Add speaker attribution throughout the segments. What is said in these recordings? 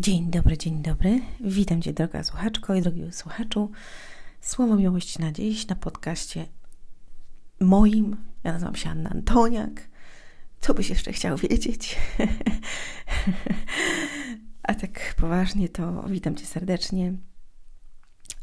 Speaker 1: Dzień dobry, dzień dobry. Witam Cię, droga słuchaczko i drogi słuchaczu. Słowo miłości na dziś na podcaście moim. Ja nazywam się Anna Antoniak. Co byś jeszcze chciał wiedzieć? A tak poważnie to witam Cię serdecznie.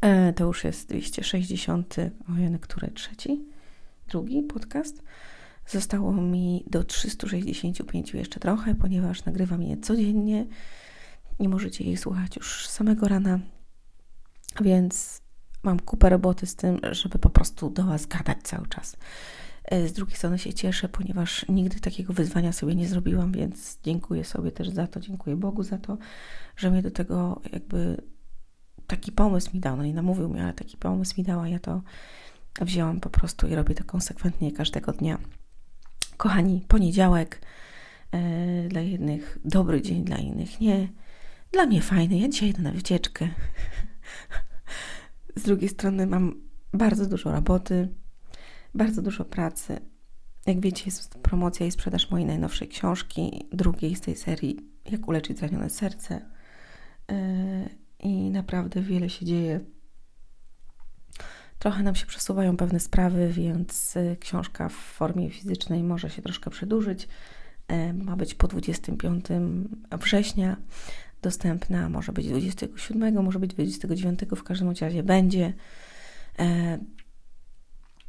Speaker 1: E, to już jest 260, ojej, który trzeci? Drugi podcast. Zostało mi do 365 jeszcze trochę, ponieważ nagrywam je codziennie nie możecie jej słuchać już samego rana, więc mam kupę roboty z tym, żeby po prostu do Was gadać cały czas. E, z drugiej strony się cieszę, ponieważ nigdy takiego wyzwania sobie nie zrobiłam, więc dziękuję sobie też za to, dziękuję Bogu za to, że mnie do tego jakby taki pomysł mi dał. No nie namówił mnie, ale taki pomysł mi dał, a ja to wzięłam po prostu i robię to konsekwentnie każdego dnia. Kochani, poniedziałek yy, dla jednych dobry dzień, dla innych nie. Dla mnie fajny, ja dzisiaj idę na wycieczkę. Z drugiej strony mam bardzo dużo roboty, bardzo dużo pracy. Jak wiecie, jest promocja i sprzedaż mojej najnowszej książki, drugiej z tej serii Jak uleczyć zranione serce. Yy, I naprawdę wiele się dzieje. Trochę nam się przesuwają pewne sprawy, więc yy, książka w formie fizycznej może się troszkę przedłużyć. Yy, ma być po 25 września dostępna, może być 27, może być 29, w każdym razie będzie. E,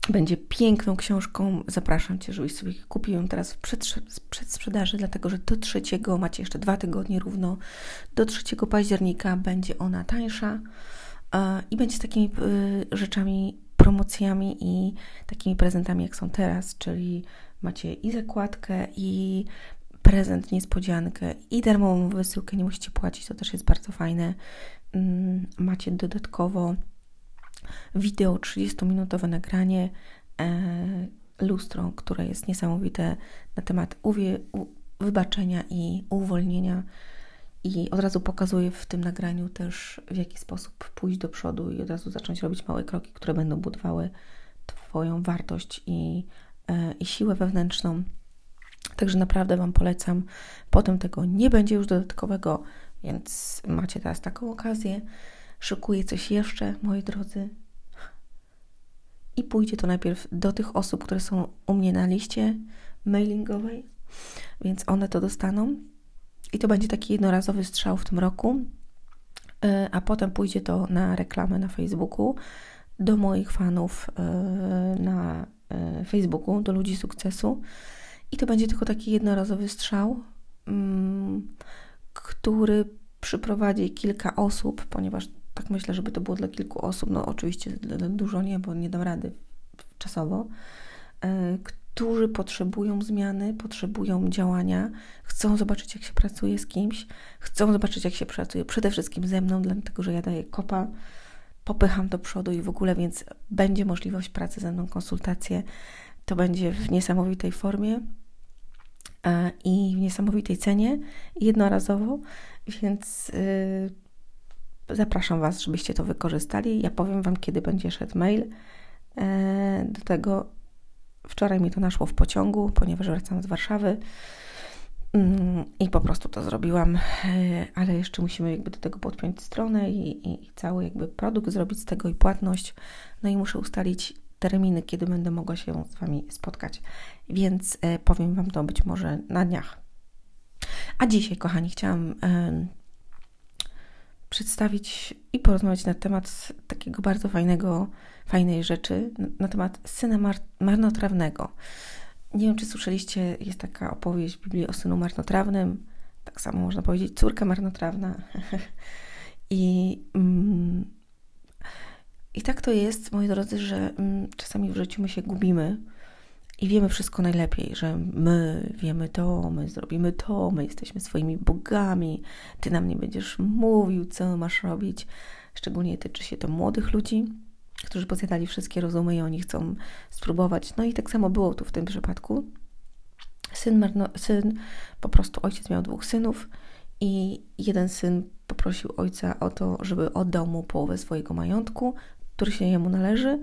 Speaker 1: będzie piękną książką. Zapraszam Cię, żebyś sobie kupił ją teraz w przedsprzedaży, dlatego że do trzeciego macie jeszcze dwa tygodnie równo. Do 3 października będzie ona tańsza e, i będzie z takimi e, rzeczami, promocjami i takimi prezentami, jak są teraz, czyli macie i zakładkę, i prezent, niespodziankę i darmową wysyłkę, nie musicie płacić, to też jest bardzo fajne. Mm, macie dodatkowo wideo 30-minutowe nagranie, e, lustro, które jest niesamowite na temat uwie, wybaczenia i uwolnienia. I od razu pokazuję w tym nagraniu też, w jaki sposób pójść do przodu i od razu zacząć robić małe kroki, które będą budowały Twoją wartość i, e, i siłę wewnętrzną. Także naprawdę Wam polecam. Potem tego nie będzie już dodatkowego, więc macie teraz taką okazję. Szykuję coś jeszcze, moi drodzy. I pójdzie to najpierw do tych osób, które są u mnie na liście mailingowej, więc one to dostaną. I to będzie taki jednorazowy strzał w tym roku. E, a potem pójdzie to na reklamę na Facebooku, do moich fanów e, na e, Facebooku, do ludzi sukcesu. I to będzie tylko taki jednorazowy strzał, mm, który przyprowadzi kilka osób, ponieważ tak myślę, żeby to było dla kilku osób, no oczywiście dużo nie, bo nie dam rady czasowo, e, którzy potrzebują zmiany, potrzebują działania, chcą zobaczyć, jak się pracuje z kimś, chcą zobaczyć, jak się pracuje przede wszystkim ze mną, dlatego że ja daję kopa, popycham do przodu i w ogóle, więc będzie możliwość pracy ze mną, konsultacje. To będzie w niesamowitej formie. E, i w niesamowitej cenie jednorazowo, więc yy, zapraszam Was, żebyście to wykorzystali. Ja powiem Wam, kiedy będzie szedł mail. Yy, do tego wczoraj mi to naszło w pociągu, ponieważ wracam z Warszawy. Mm, I po prostu to zrobiłam, ale jeszcze musimy jakby do tego podpiąć stronę i, i, i, cały jakby produkt zrobić z tego i płatność. No i muszę ustalić terminy, kiedy będę mogła się z Wami spotkać, więc e, powiem Wam to być może na dniach. A dzisiaj, kochani, chciałam e, przedstawić i porozmawiać na temat takiego bardzo fajnego, fajnej rzeczy, na, temat syna mar marnotrawnego. Nie wiem, czy słyszeliście, jest taka opowieść w Biblii o synu marnotrawnym. Tak samo można powiedzieć, córka marnotrawna. I mm, i tak to jest, moi drodzy, że mm, czasami w życiu my się gubimy i wiemy wszystko najlepiej, że my wiemy to, my zrobimy to, my jesteśmy swoimi bogami, ty nam nie będziesz mówił, co masz robić. Szczególnie tyczy się to młodych ludzi, którzy pozjadali wszystkie rozumy i oni chcą spróbować. No i tak samo było tu w tym przypadku. Syn, marno, syn po prostu ojciec miał dwóch synów i jeden syn poprosił ojca o to, żeby oddał mu połowę swojego majątku, który się jemu należy,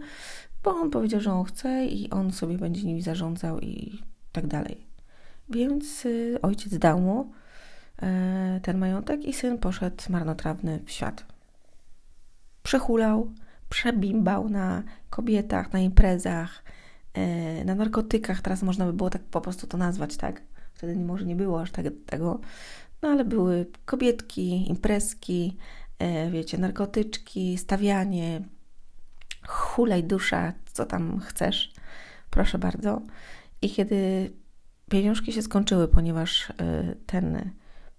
Speaker 1: bo on powiedział, że on chce i on sobie będzie nimi zarządzał i tak dalej. Więc y, ojciec dał mu e, ten majątek i syn poszedł marnotrawny w świat. Przehulał, przebimbał na kobietach, na imprezach, e, na narkotykach. Teraz można by było tak po prostu to nazwać, tak? Wtedy może nie było aż tak, tego. No ale były kobietki, imprezki, e, wiecie, narkotyczki, stawianie, hulaj dusza, co tam chcesz, proszę bardzo. I kiedy pieniążki się skończyły, ponieważ y, ten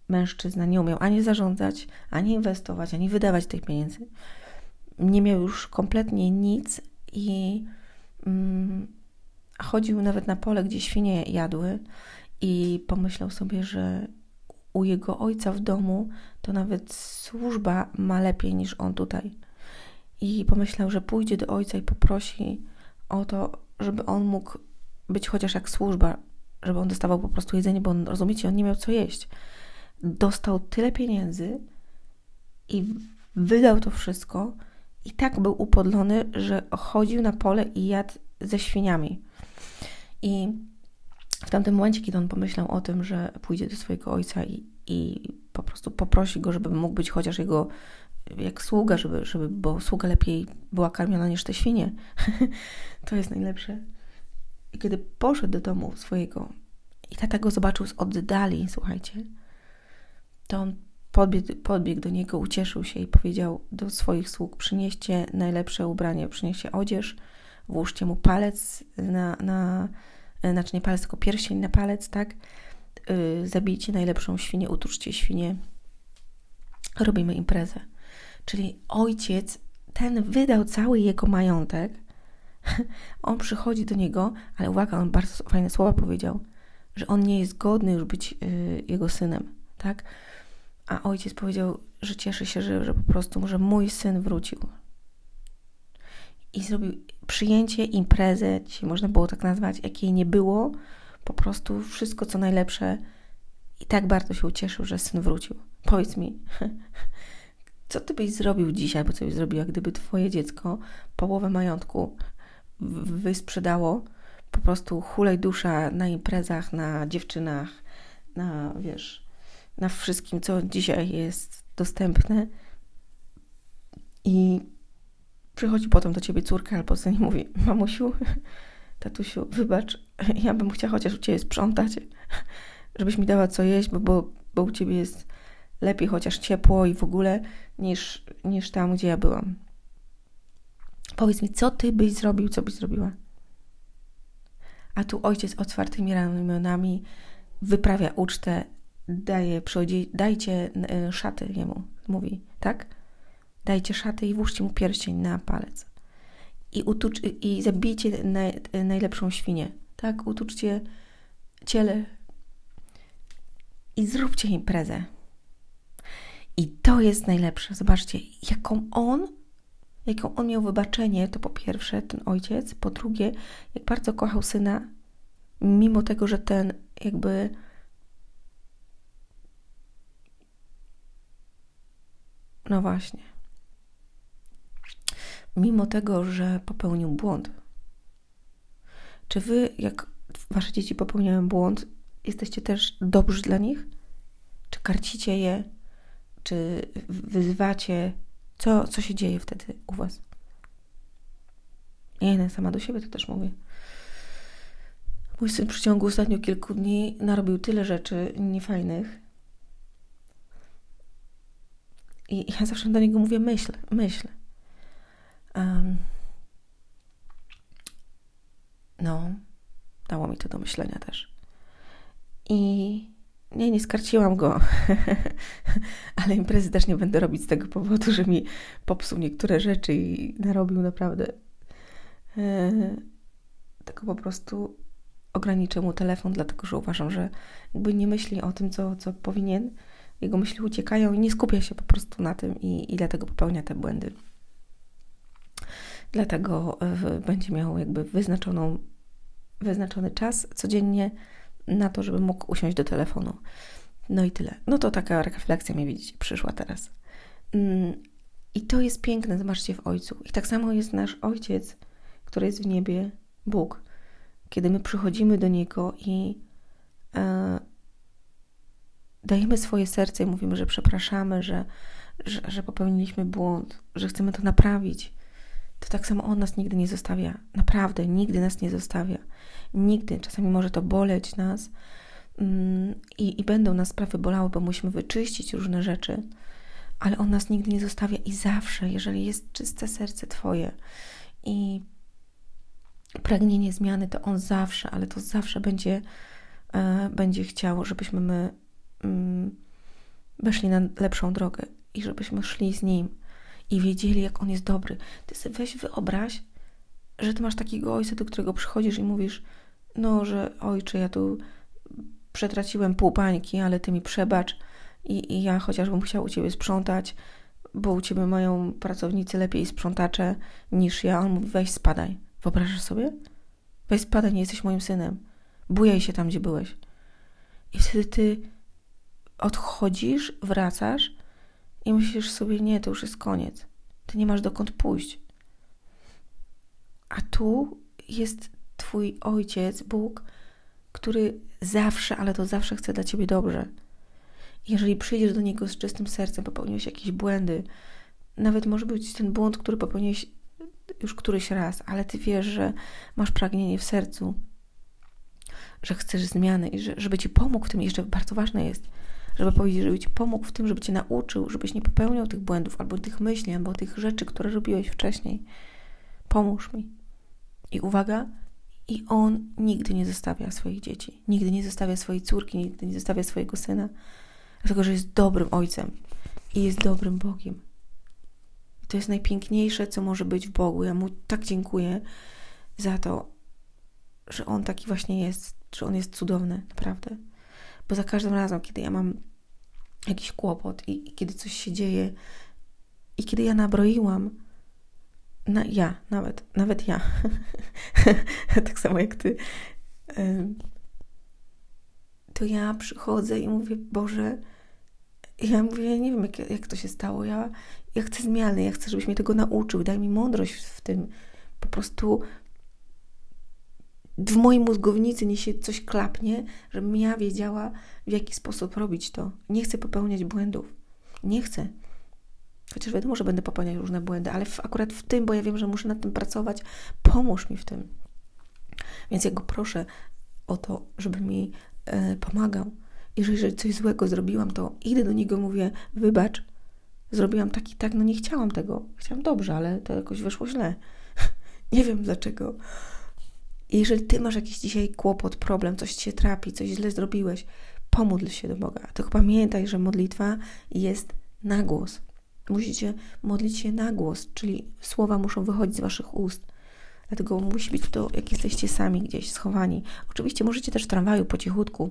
Speaker 1: mężczyzna nie umiał ani zarządzać, ani inwestować, ani wydawać tych pieniędzy, nie miał już kompletnie nic i mm, chodził nawet na pole, gdzie świnie jadły i pomyślał sobie, że u jego ojca w domu to nawet służba ma lepiej niż on tutaj. I pomyślał, że pójdzie do ojca i poprosi o to, żeby on mógł być chociaż jak służba, żeby on dostawał po prostu jedzenie, bo on, rozumiecie, on nie miał co jeść. Dostał tyle pieniędzy i wydał to wszystko i tak był upodlony, że chodził na pole i jadł ze świniami. I w tamtym momencie, kiedy on pomyślał o tym, że pójdzie do swojego ojca i, i po prostu poprosi go, żeby mógł być chociaż jego jak sługa, żeby, żeby, bo sługa lepiej była karmiona niż te świnie. to jest najlepsze. I kiedy poszedł do domu swojego i tata go zobaczył z oddali, słuchajcie, to on podbiegł, podbiegł do niego, ucieszył się i powiedział do swoich sług: Przynieście najlepsze ubranie, przynieście odzież, włóżcie mu palec na, na znaczy nie palec, tylko pierścień na palec, tak? Yy, zabijcie najlepszą świnię, utuczcie świnię, robimy imprezę. Czyli ojciec, ten wydał cały jego majątek, on przychodzi do niego, ale uwaga, on bardzo fajne słowa powiedział, że on nie jest godny już być yy, jego synem, tak? A ojciec powiedział, że cieszy się, że, że po prostu, że mój syn wrócił. I zrobił przyjęcie, imprezę, można było tak nazwać, jakiej nie było, po prostu wszystko co najlepsze i tak bardzo się ucieszył, że syn wrócił. Powiedz mi, co ty byś zrobił dzisiaj, bo co byś zrobiła, gdyby twoje dziecko połowę majątku wysprzedało, po prostu hulej dusza na imprezach, na dziewczynach, na wiesz, na wszystkim, co dzisiaj jest dostępne. I przychodzi potem do ciebie córka albo syn i mówi, mamusiu, tatusiu, wybacz, ja bym chciała chociaż u ciebie sprzątać, żebyś mi dała co jeść, bo, bo, bo u ciebie jest lepiej chociaż ciepło i w ogóle niż, niż tam, gdzie ja byłam. Powiedz mi, co ty byś zrobił, co byś zrobiła? A tu ojciec otwartymi ramionami wyprawia ucztę, daje, przychodzi, dajcie e, szaty jemu, mówi, tak? Dajcie szaty i włóżcie mu pierścień na palec. I, utucz, i zabijcie naj, najlepszą świnię, tak? Utuczcie ciele i zróbcie imprezę. I to jest najlepsze. Zobaczcie, jaką on, jaką on miał wybaczenie, to po pierwsze ten ojciec, po drugie, jak bardzo kochał syna, mimo tego, że ten jakby no właśnie. Mimo tego, że popełnił błąd. Czy wy, jak wasze dzieci popełniają błąd, jesteście też dobrzy dla nich? Czy karcicie je? Czy wyzywacie, co, co się dzieje wtedy u Was? Ja sama do siebie to też mówię. Mój syn w ciągu ostatnich kilku dni narobił tyle rzeczy niefajnych. I ja zawsze do niego mówię myśl, myśl. Um, no, dało mi to do myślenia też. I nie, nie skarciłam go, ale imprezy też nie będę robić z tego powodu, że mi popsuł niektóre rzeczy i narobił naprawdę. Eee, tylko po prostu ograniczę mu telefon, dlatego że uważam, że jakby nie myśli o tym, co, co powinien, jego myśli uciekają i nie skupia się po prostu na tym i, i dlatego popełnia te błędy. Dlatego e, będzie miał jakby wyznaczoną, wyznaczony czas codziennie na to, żeby mógł usiąść do telefonu. No i tyle. No to taka refleksja mi widzicie przyszła teraz. Mm, I to jest piękne, zobaczcie w Ojcu. I tak samo jest nasz Ojciec, który jest w niebie, Bóg. Kiedy my przychodzimy do Niego i e, oddajemy swoje serce i mówimy, że przepraszamy, że, że, że popełniliśmy błąd, że chcemy to naprawić, to tak samo On nas nigdy nie zostawia. Naprawdę, nigdy nas nie zostawia. Nigdy. Czasami może to boleć nas mm, i, i będą nas sprawy bolały, bo musimy wyczyścić różne rzeczy, ale On nas nigdy nie zostawia i zawsze, jeżeli jest czyste serce Twoje i pragnienie zmiany, to On zawsze, ale to zawsze będzie, e, będzie chciał, żebyśmy my mm, weszli na lepszą drogę i żebyśmy szli z Nim i wiedzieli, jak On jest dobry. Ty sobie weź wyobraź, że Ty masz takiego ojca, do którego przychodzisz i mówisz, no, że ojcze, ja tu przetraciłem pół pańki, ale Ty mi przebacz i, i ja chociażbym chciał u Ciebie sprzątać, bo u Ciebie mają pracownicy lepiej sprzątacze niż ja. On mówi, weź spadaj. Wyobrażasz sobie? Weź spadaj, nie jesteś moim synem. Bujaj się tam, gdzie byłeś. I wtedy Ty odchodzisz, wracasz i myślisz sobie, nie, to już jest koniec. Ty nie masz dokąd pójść. A tu jest Twój ojciec, Bóg, który zawsze, ale to zawsze chce dla Ciebie dobrze. Jeżeli przyjdziesz do Niego z czystym sercem, popełniłeś jakieś błędy, nawet może być ten błąd, który popełniłeś już któryś raz, ale Ty wiesz, że masz pragnienie w sercu, że chcesz zmiany i że, żeby Ci pomógł w tym, jeszcze bardzo ważne jest, żeby powiedzieć, żeby Ci pomógł w tym, żeby Cię nauczył, żebyś nie popełniał tych błędów, albo tych myśli, albo tych rzeczy, które robiłeś wcześniej. Pomóż mi. I uwaga, i on nigdy nie zostawia swoich dzieci, nigdy nie zostawia swojej córki, nigdy nie zostawia swojego syna, dlatego że jest dobrym ojcem i jest dobrym Bogiem. I to jest najpiękniejsze, co może być w Bogu. Ja mu tak dziękuję za to, że on taki właśnie jest, że on jest cudowny, naprawdę. Bo za każdym razem, kiedy ja mam jakiś kłopot i, i kiedy coś się dzieje, i kiedy ja nabroiłam, na, ja, nawet, nawet ja, tak samo jak ty, to ja przychodzę i mówię, Boże, ja mówię, ja nie wiem, jak, jak to się stało, ja, ja chcę zmiany, ja chcę, żebyś mnie tego nauczył, daj mi mądrość w tym. Po prostu w mojej mózgownicy nie się coś klapnie, żebym ja wiedziała, w jaki sposób robić to. Nie chcę popełniać błędów. Nie chcę. Chociaż wiadomo, że będę popełniać różne błędy, ale w, akurat w tym, bo ja wiem, że muszę nad tym pracować, pomóż mi w tym. Więc ja go proszę o to, żeby mi e, pomagał. Jeżeli, coś złego zrobiłam, to idę do niego mówię, wybacz, zrobiłam tak i tak, no nie chciałam tego. Chciałam dobrze, ale to jakoś wyszło źle. nie wiem dlaczego. Jeżeli ty masz jakiś dzisiaj kłopot, problem, coś cię trapi, coś źle zrobiłeś, pomódl się do Boga. Tylko pamiętaj, że modlitwa jest na głos. Musicie modlić się na głos, czyli słowa muszą wychodzić z waszych ust. Dlatego musi być to, jak jesteście sami gdzieś schowani. Oczywiście możecie też w tramwaju po cichutku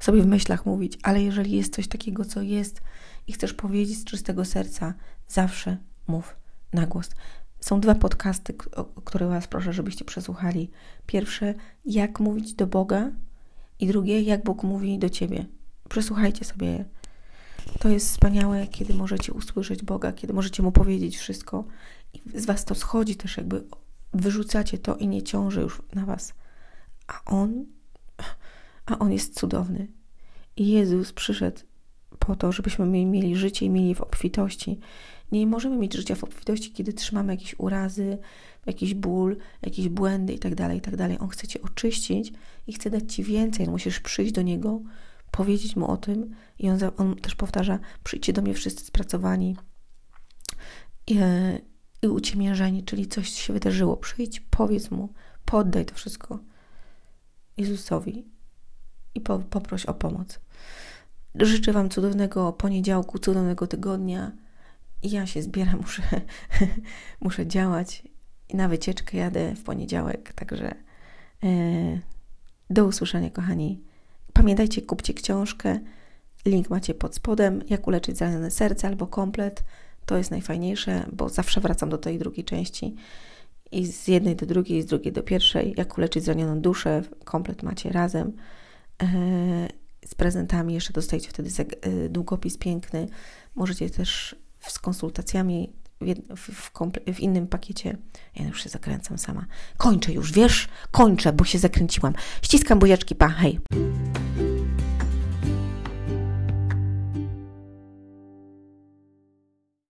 Speaker 1: sobie w myślach mówić, ale jeżeli jest coś takiego, co jest i chcesz powiedzieć z czystego serca, zawsze mów na głos. Są dwa podcasty, które Was proszę, żebyście przesłuchali. Pierwsze, jak mówić do Boga, i drugie, jak Bóg mówi do Ciebie. Przesłuchajcie sobie. To jest wspaniałe, kiedy możecie usłyszeć Boga, kiedy możecie Mu powiedzieć wszystko i z Was to schodzi też, jakby wyrzucacie to i nie ciąży już na Was. A On, a On jest cudowny. I Jezus przyszedł po to, żebyśmy mieli życie i mieli w obfitości. Nie możemy mieć życia w obfitości, kiedy trzymamy jakieś urazy, jakiś ból, jakieś błędy itd., tak itd. Tak On chce Cię oczyścić i chce dać Ci więcej. Musisz przyjść do Niego, powiedzieć Mu o tym i On, on też powtarza, przyjdźcie do mnie wszyscy spracowani i, i uciemiężeni, czyli coś się wydarzyło. Przyjdź, powiedz Mu, poddaj to wszystko Jezusowi i po, poproś o pomoc. Życzę Wam cudownego poniedziałku, cudownego tygodnia. Ja się zbieram, muszę, muszę działać. Na wycieczkę jadę w poniedziałek, także e, do usłyszenia, kochani. Pamiętajcie, kupcie książkę. Link macie pod spodem. Jak uleczyć zranione serce albo komplet. To jest najfajniejsze, bo zawsze wracam do tej drugiej części. I z jednej do drugiej, z drugiej do pierwszej. Jak uleczyć zranioną duszę. Komplet macie razem. E, z prezentami. Jeszcze dostajecie wtedy e, długopis piękny. Możecie też z konsultacjami w, w, w, innym pakiecie. Ja już się zakręcam sama. Kończę już, wiesz? Kończę, bo się zakręciłam. Ściskam buziaczki, pa, hej.